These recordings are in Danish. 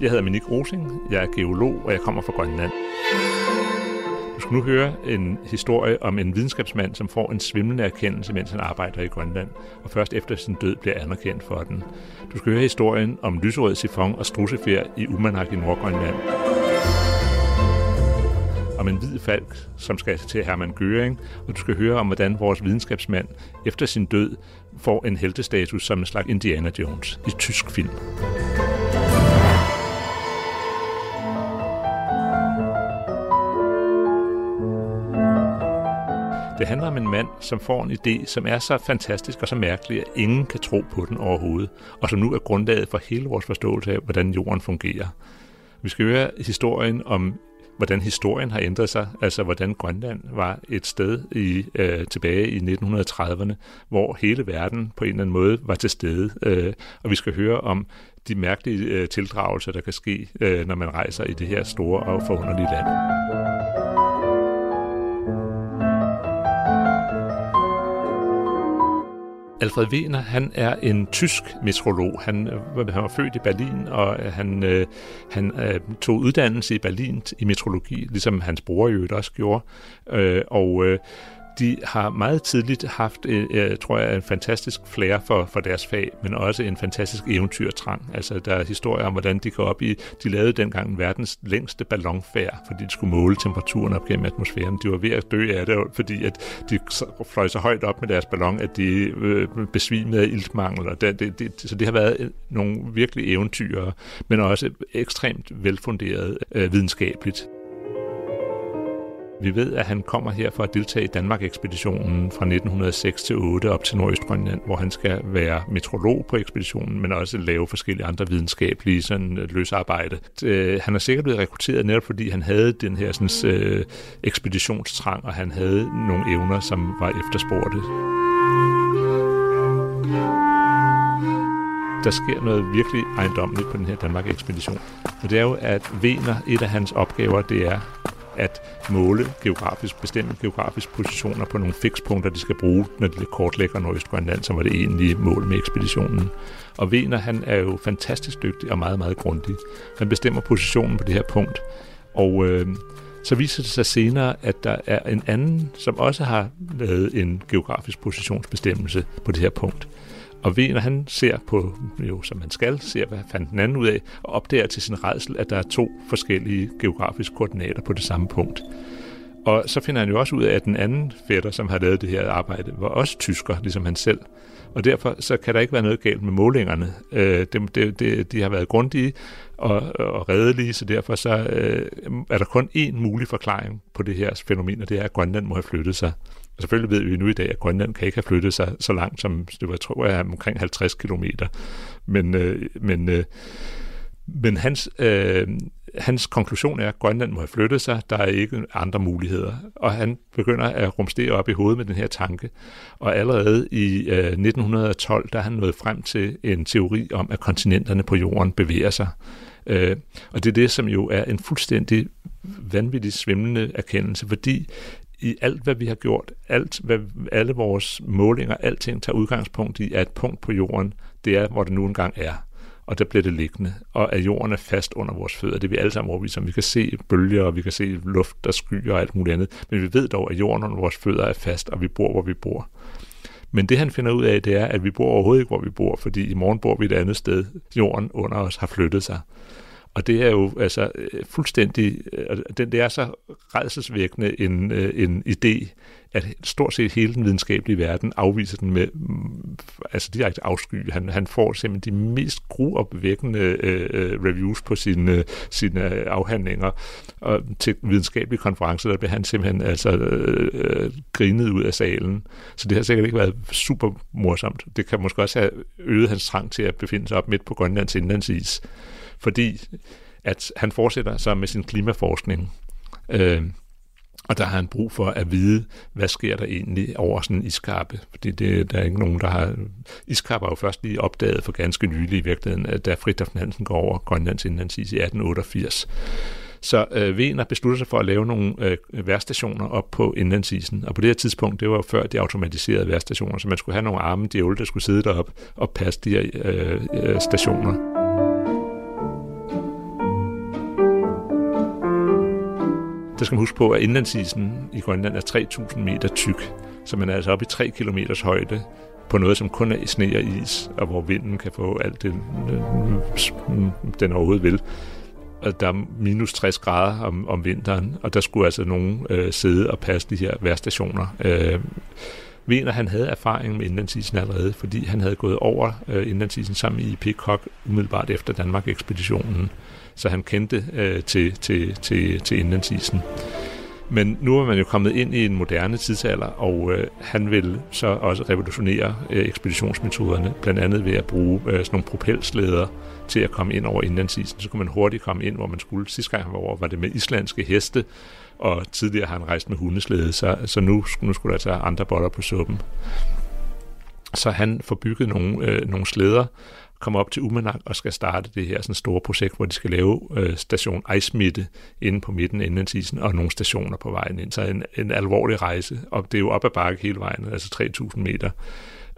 Jeg hedder Minik Rosing, jeg er geolog, og jeg kommer fra Grønland. Du skal nu høre en historie om en videnskabsmand, som får en svimlende erkendelse, mens han arbejder i Grønland, og først efter sin død bliver anerkendt for den. Du skal høre historien om lyserød sifon og strussefjer i Umanak i Nordgrønland. Om en hvid falk, som skal til Hermann Göring, og du skal høre om, hvordan vores videnskabsmand efter sin død får en heltestatus som en slags Indiana Jones i tysk film. Det handler om en mand, som får en idé, som er så fantastisk og så mærkelig, at ingen kan tro på den overhovedet, og som nu er grundlaget for hele vores forståelse af, hvordan jorden fungerer. Vi skal høre historien om hvordan historien har ændret sig, altså hvordan Grønland var et sted i, øh, tilbage i 1930'erne, hvor hele verden på en eller anden måde var til stede. Øh, og vi skal høre om de mærkelige øh, tildragelser, der kan ske, øh, når man rejser i det her store og forunderlige land. Alfred Wegener, han er en tysk metrolog. Han, øh, han var født i Berlin, og øh, han, øh, han øh, tog uddannelse i Berlin i metrologi, ligesom hans bror jo også gjorde. Øh, og øh, de har meget tidligt haft, øh, øh, tror jeg, en fantastisk flair for, for deres fag, men også en fantastisk eventyrtrang. Altså, der er historier om, hvordan de går op i... De lavede dengang verdens længste ballonfærd, fordi de skulle måle temperaturen op gennem atmosfæren. De var ved at dø af det, fordi at de fløj så højt op med deres ballon, at de øh, besvimede af iltmangel. Og det, det, det, så det har været øh, nogle virkelig eventyr, men også ekstremt velfunderet øh, videnskabeligt. Vi ved, at han kommer her for at deltage i Danmark-ekspeditionen fra 1906 til 8 op til Nordøstgrønland, hvor han skal være metrolog på ekspeditionen, men også lave forskellige andre videnskabelige sådan, øh, løsarbejde. Øh, han er sikkert blevet rekrutteret netop fordi han havde den her sådan, øh, ekspeditionstrang, og han havde nogle evner, som var efterspurgte. der sker noget virkelig ejendomligt på den her Danmark-ekspedition. Og det er jo, at Vener, et af hans opgaver, det er at måle geografisk, bestemme geografisk positioner på nogle fikspunkter, de skal bruge, når de kortlægger Nordøstgrønland, som var det egentlige mål med ekspeditionen. Og Vener, han er jo fantastisk dygtig og meget, meget grundig. Han bestemmer positionen på det her punkt, og øh, så viser det sig senere, at der er en anden, som også har lavet en geografisk positionsbestemmelse på det her punkt. Og Wener, han ser på, jo som han skal, ser hvad fandt den anden ud af, og opdager til sin redsel, at der er to forskellige geografiske koordinater på det samme punkt. Og så finder han jo også ud af, at den anden fætter, som har lavet det her arbejde, var også tysker, ligesom han selv. Og derfor så kan der ikke være noget galt med målingerne. Øh, de, de, de, de har været grundige og, og redelige, så derfor så, øh, er der kun én mulig forklaring på det her fænomen, og det er, at Grønland må have flyttet sig. Og selvfølgelig ved vi nu i dag, at Grønland kan ikke have flyttet sig så langt, som det var, jeg tror jeg, omkring 50 kilometer. Men, øh, men, øh, men hans, øh, hans konklusion er, at Grønland må have flyttet sig, der er ikke andre muligheder. Og han begynder at rumstere op i hovedet med den her tanke. Og allerede i øh, 1912, der er han nået frem til en teori om, at kontinenterne på jorden bevæger sig. Øh, og det er det, som jo er en fuldstændig vanvittig svimlende erkendelse, fordi i alt, hvad vi har gjort, alt, hvad, alle vores målinger, alting tager udgangspunkt i, at et punkt på jorden, det er, hvor det nu engang er. Og der bliver det liggende. Og at jorden er fast under vores fødder. Det er vi alle sammen overbevist om. Vi kan se bølger, og vi kan se luft, der skyer og alt muligt andet. Men vi ved dog, at jorden under vores fødder er fast, og vi bor, hvor vi bor. Men det han finder ud af, det er, at vi bor overhovedet ikke, hvor vi bor, fordi i morgen bor vi et andet sted. Jorden under os har flyttet sig. Og det er jo altså øh, fuldstændig, øh, det er så redselsvækkende en, øh, en idé, at stort set hele den videnskabelige verden afviser den med mm, altså direkte afsky. Han, han får simpelthen de mest gruopvækkende øh, øh, reviews på sine, sine afhandlinger. Og til videnskabelige konferencer, der bliver han simpelthen altså, øh, grinet ud af salen. Så det har sikkert ikke været super morsomt. Det kan måske også have øget hans trang til at befinde sig op midt på Grønlands indlandsis fordi at han fortsætter så med sin klimaforskning. Øh, og der har han brug for at vide, hvad sker der egentlig over sådan en iskappe. Fordi det, der er ikke nogen, der har... Iskappe er jo først lige opdaget for ganske nylig i virkeligheden, da Fridtjof Nansen går over Grønlands indlandsis i 1888. Så øh, Vener beslutter sig for at lave nogle øh, værstationer op på indlandsisen. Og på det her tidspunkt, det var jo før de automatiserede værstationer, så man skulle have nogle arme djævle, der skulle sidde deroppe og passe de her øh, øh, stationer. Der skal man huske på, at indlandsisen i Grønland er 3.000 meter tyk, så man er altså oppe i 3 km højde på noget, som kun er sne og is, og hvor vinden kan få alt det, den overhovedet vil og der er minus 60 grader om, om vinteren, og der skulle altså nogen øh, sidde og passe de her værstationer. Øh, mener, han havde erfaring med indlandsisen allerede, fordi han havde gået over øh, indlandsisen sammen i Peacock umiddelbart efter Danmark-ekspeditionen, så han kendte øh, til, til, til, til indlandsisen. Men nu er man jo kommet ind i en moderne tidsalder, og øh, han vil så også revolutionere øh, ekspeditionsmetoderne, blandt andet ved at bruge øh, sådan nogle propelsleder til at komme ind over indlandsisen. Så kunne man hurtigt komme ind, hvor man skulle. Sidste gang han var over, var det med islandske heste, og tidligere har han rejst med hundeslæde, så, så nu, nu skulle der tage andre boller på suppen. Så han får bygget nogle, øh, nogle slæder, kommer op til Umanak og skal starte det her sådan store projekt, hvor de skal lave øh, station Ejsmitte inde på midten af indlandsisen og nogle stationer på vejen ind. Så en, en alvorlig rejse, og det er jo op ad bakke hele vejen, altså 3.000 meter.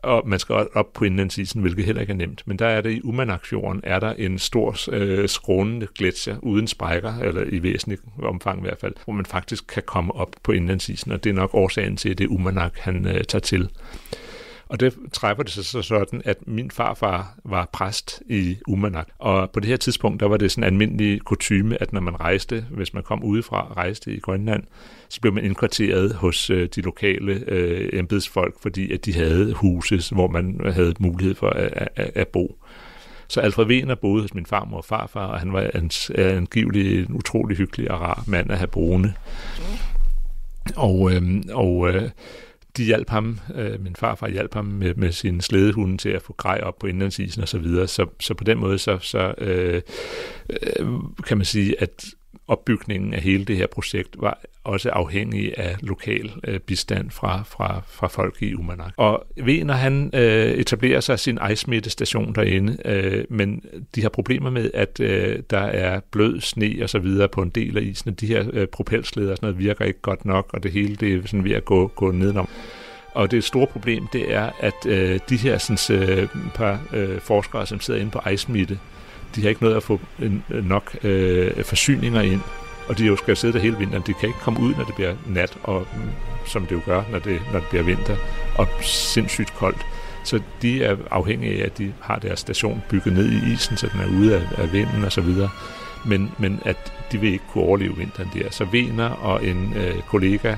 Og man skal op på indlandsisen, hvilket heller ikke er nemt. Men der er det i Umanakfjorden, er der en stor øh, skrånende gletsjer uden sprækker, eller i væsentlig omfang i hvert fald, hvor man faktisk kan komme op på indlandsisen, og det er nok årsagen til, at det er Umanak, han øh, tager til. Og det træffer det sig så sådan, at min farfar var præst i Umanak. Og på det her tidspunkt, der var det sådan en almindelig kutume, at når man rejste, hvis man kom udefra, rejste i Grønland, så blev man indkvarteret hos øh, de lokale øh, embedsfolk, fordi at de havde huse, hvor man havde mulighed for at, at, at bo. Så Alfred Wiener boede hos min farmor og farfar, og han var angiveligt en utrolig hyggelig og rar mand at have boende. Og, øh, og øh, de hjalp ham, øh, min farfar hjalp ham med, med sin slædehunde til at få grej op på indlandsisen og så videre. Så, så på den måde så, så øh, øh, kan man sige, at opbygningen af hele det her projekt var også afhængig af lokal øh, bistand fra, fra, fra folk i Umanak. Og Wiener, han øh, etablerer sig sin ejsmittestation derinde, øh, men de har problemer med, at øh, der er blød sne og så videre på en del af isen, de her øh, propelsleder og sådan noget virker ikke godt nok, og det hele det er sådan ved at gå, gå nedenom. Og det store problem, det er, at øh, de her sådan, øh, par øh, forskere, som sidder inde på ejsmitte, de har ikke noget at få en, nok øh, forsyninger ind, og de jo skal sidde der hele vinteren. De kan ikke komme ud, når det bliver nat, og mm, som det jo gør, når det, når det bliver vinter, og sindssygt koldt. Så de er afhængige af, at de har deres station bygget ned i isen, så den er ude af, af vinden og så videre. Men, men at de vil ikke kunne overleve vinteren der. Så Vener og en øh, kollega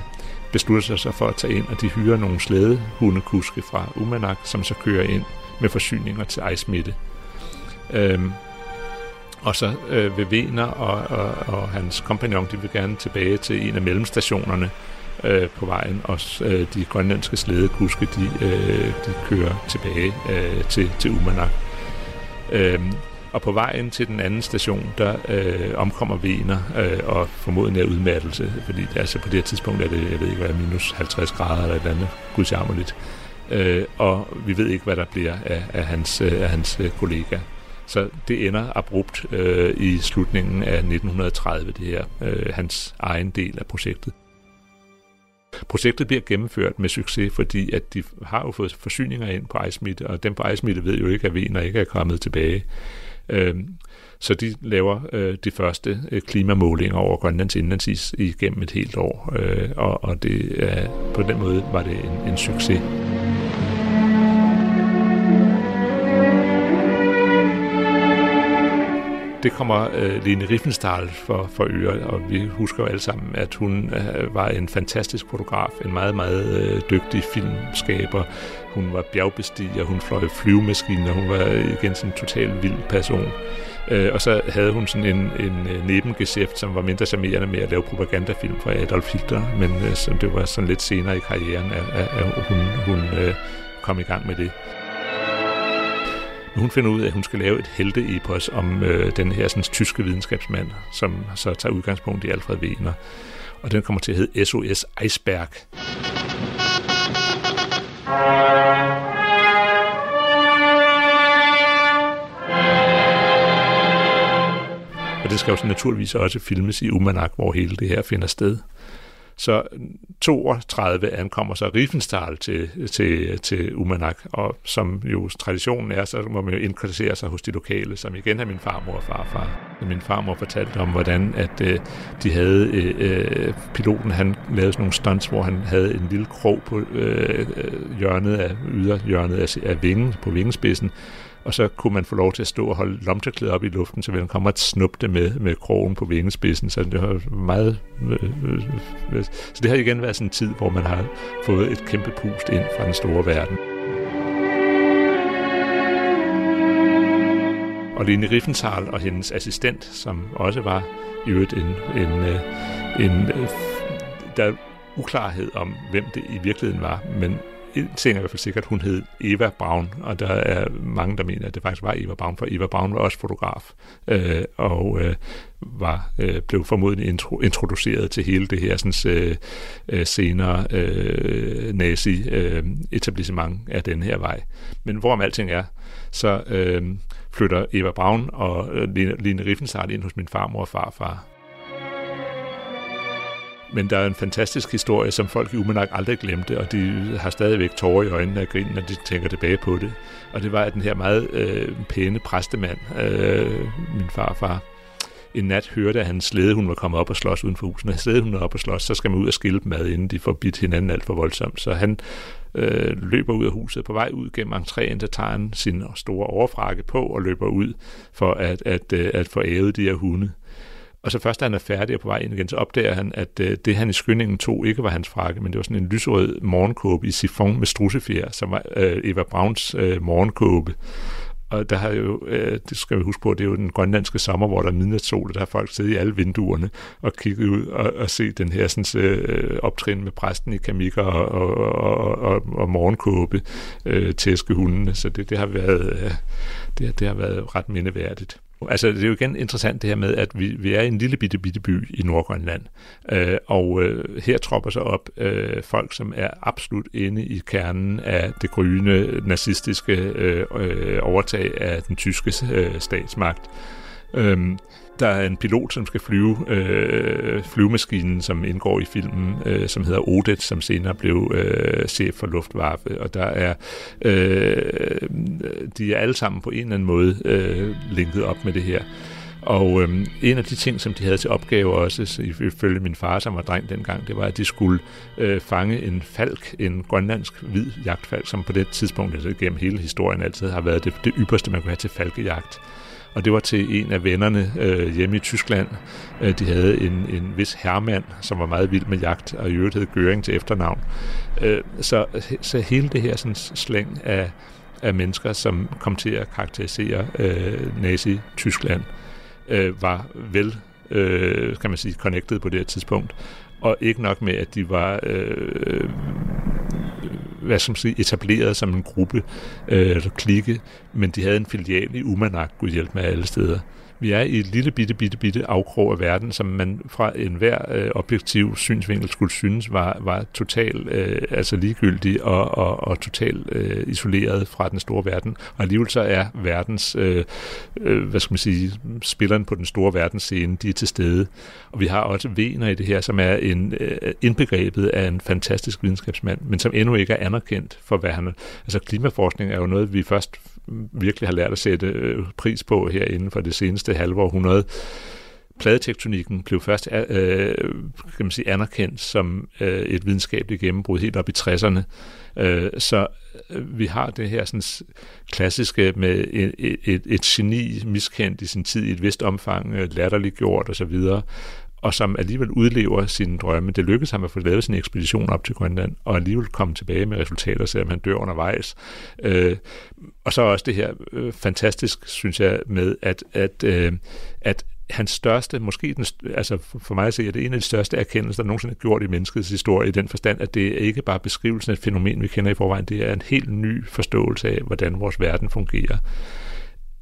beslutter sig for at tage ind, og de hyrer nogle slædehundekuske fra Umanak, som så kører ind med forsyninger til ejsmitte. Øhm, og så øh, vil Vener og, og, og hans kompagnon, de vil gerne tilbage til en af mellemstationerne øh, på vejen, og øh, de grønlandske slædekuske, de, øh, de kører tilbage øh, til, til Umanak. Øh, og på vejen til den anden station, der øh, omkommer Vener øh, og formodentlig er udmattelse, fordi det, altså på det her tidspunkt er det, jeg ved ikke hvad, minus 50 grader eller et eller andet gudsjammerligt. Øh, og vi ved ikke, hvad der bliver af, af hans, øh, af hans øh, kollega. Så det ender abrupt øh, i slutningen af 1930, det her, øh, hans egen del af projektet. Projektet bliver gennemført med succes, fordi at de har jo fået forsyninger ind på Ejsmitte, og dem på Ejsmitte ved jo ikke, at Vener ikke er kommet tilbage. Øh, så de laver øh, de første øh, klimamålinger over Grønlands indlandsis igennem et helt år, øh, og, og det, øh, på den måde var det en, en succes. Det kommer øh, Lene Riefenstahl for, for øre, og vi husker jo alle sammen, at hun øh, var en fantastisk fotograf, en meget, meget øh, dygtig filmskaber. Hun var bjergbestiger, hun fløj flyvemaskiner, hun var igen sådan en total vild person. Øh, og så havde hun sådan en, en øh, nebengeschæft, som var mindre charmerende med at lave propagandafilm for Adolf Hitler, men øh, som det var sådan lidt senere i karrieren, at, at, at hun, hun øh, kom i gang med det. Men hun finder ud af, at hun skal lave et helte-epos om øh, den her sådan, tyske videnskabsmand, som så tager udgangspunkt i Alfred Wegener. Og den kommer til at hedde SOS Iceberg. Og det skal jo så naturligvis også filmes i Umanak, hvor hele det her finder sted. Så 32 ankommer så Riefenstahl til, til, til Umanak, og som jo traditionen er, så må man jo indkvartere sig hos de lokale, som igen er min farmor og farfar. Min farmor fortalte om, hvordan at øh, de havde, øh, øh, piloten han lavede sådan nogle stunts, hvor han havde en lille krog på øh, øh hjørnet af, yderhjørnet af, af vingen, på vingespidsen, og så kunne man få lov til at stå og holde lomterklædet op i luften, så ville han komme og snuppe det med, med krogen på vingespidsen, så det har meget... Øh, øh, øh, så det har igen været sådan en tid, hvor man har fået et kæmpe pust ind fra den store verden. Og Lene Riffenthal og hendes assistent, som også var i øvrigt en, en, øh, en, en der er uklarhed om, hvem det i virkeligheden var, men en ting er i hvert fald sikkert, hun hed Eva Braun, og der er mange, der mener, at det faktisk var Eva Braun, for Eva Braun var også fotograf, øh, og øh, var øh, blev formodentlig intro, introduceret til hele det her sådan, øh, øh, senere øh, nazi-etablissement øh, af den her vej. Men hvorom alting er, så øh, flytter Eva Braun og øh, Line, Line Riffensart ind hos min farmor og farfar, men der er en fantastisk historie, som folk i Umanak aldrig glemte, og de har stadigvæk tårer i øjnene af grin, når de tænker tilbage på det. Og det var, at den her meget øh, pæne præstemand, øh, min farfar, en nat hørte, at hans slæde, hun var kommet op og slås uden for huset. Når slæde, hun er op og slås, så skal man ud og skille dem ad, inden de får bidt hinanden alt for voldsomt. Så han øh, løber ud af huset. På vej ud gennem entréen, der tager han sin store overfrakke på og løber ud for at, at, at, at få ævet de her hunde. Og så først da han er færdig og på vej ind igen, så opdager han, at øh, det han i skyndingen tog ikke var hans frakke, men det var sådan en lyserød morgenkåbe i sifon med strussefjer, som var øh, Eva Browns øh, morgenkåbe. Og der har jo, øh, det skal vi huske på, det er jo den grønlandske sommer, hvor der er midnatssol, og der har folk siddet i alle vinduerne og kigget ud og, og set den her sådan, øh, optrin med præsten i kamikker og, og, og, og, og morgenkåbe øh, tæske hundene. Så det, det, har været, øh, det, det har været ret mindeværdigt. Altså, det er jo igen interessant det her med, at vi, vi er i en lille bitte, bitte by i Nordgrønland, øh, og øh, her tropper sig op øh, folk, som er absolut inde i kernen af det gryende nazistiske øh, øh, overtag af den tyske øh, statsmagt. Øh, der er en pilot, som skal flyve øh, flyvemaskinen, som indgår i filmen, øh, som hedder Odet, som senere blev øh, chef for Luftwaffe. Og der er øh, de er alle sammen på en eller anden måde øh, linket op med det her. Og øhm, en af de ting, som de havde til opgave også, ifølge min far, som var dreng dengang, det var, at de skulle øh, fange en falk, en grønlandsk hvid jagtfalk, som på det tidspunkt, altså gennem hele historien altid har været det, det ypperste, man kunne have til falkejagt og det var til en af vennerne øh, hjemme i Tyskland. Øh, de havde en, en vis herremand, som var meget vild med jagt, og i øvrigt hed Gøring til efternavn. Øh, så, så hele det her sådan, slæng af, af mennesker, som kom til at karakterisere øh, Nazi-Tyskland, øh, var vel øh, kan man sige, connected på det her tidspunkt. Og ikke nok med, at de var øh, hvad som sige, etableret som en gruppe øh, eller klikke, men de havde en filial i Umanak, kunne hjælpe med alle steder. Vi er i et lille bitte, bitte, bitte afkrog af verden, som man fra enhver øh, objektiv synsvinkel skulle synes var, var totalt øh, altså ligegyldig og, og, og totalt øh, isoleret fra den store verden. Og alligevel så er verdens, øh, øh, hvad skal man sige, spilleren på den store verdensscene, de er til stede. Og vi har også Vener i det her, som er en øh, indbegrebet af en fantastisk videnskabsmand, men som endnu ikke er anerkendt for, hvad han... Altså klimaforskning er jo noget, vi først virkelig har lært at sætte øh, pris på her inden for det seneste halve århundrede. Pladetektonikken blev først øh, kan man sige, anerkendt som øh, et videnskabeligt gennembrud helt op i 60'erne. Øh, så øh, vi har det her sådan, klassiske med et, et, et geni miskendt i sin tid i et vist omfang, øh, latterligt gjort osv., og som alligevel udlever sine drømme. Det lykkedes ham at få lavet sin ekspedition op til Grønland, og alligevel komme tilbage med resultater, selvom han dør undervejs. Øh, og så også det her øh, fantastisk, synes jeg, med at, at, øh, at hans største, måske den, altså for mig at se, er det en af de største erkendelser, der nogensinde er gjort i menneskets historie, i den forstand, at det er ikke bare beskrivelsen af et fænomen, vi kender i forvejen, det er en helt ny forståelse af, hvordan vores verden fungerer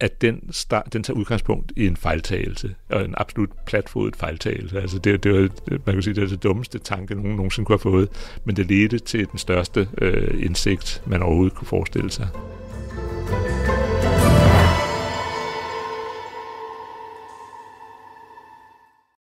at den, start, den tager udgangspunkt i en fejltagelse, og en absolut platfodet fejltagelse. Altså det, det var, man kan sige, det er det dummeste tanke, nogen nogensinde kunne have fået, men det ledte til den største øh, indsigt, man overhovedet kunne forestille sig.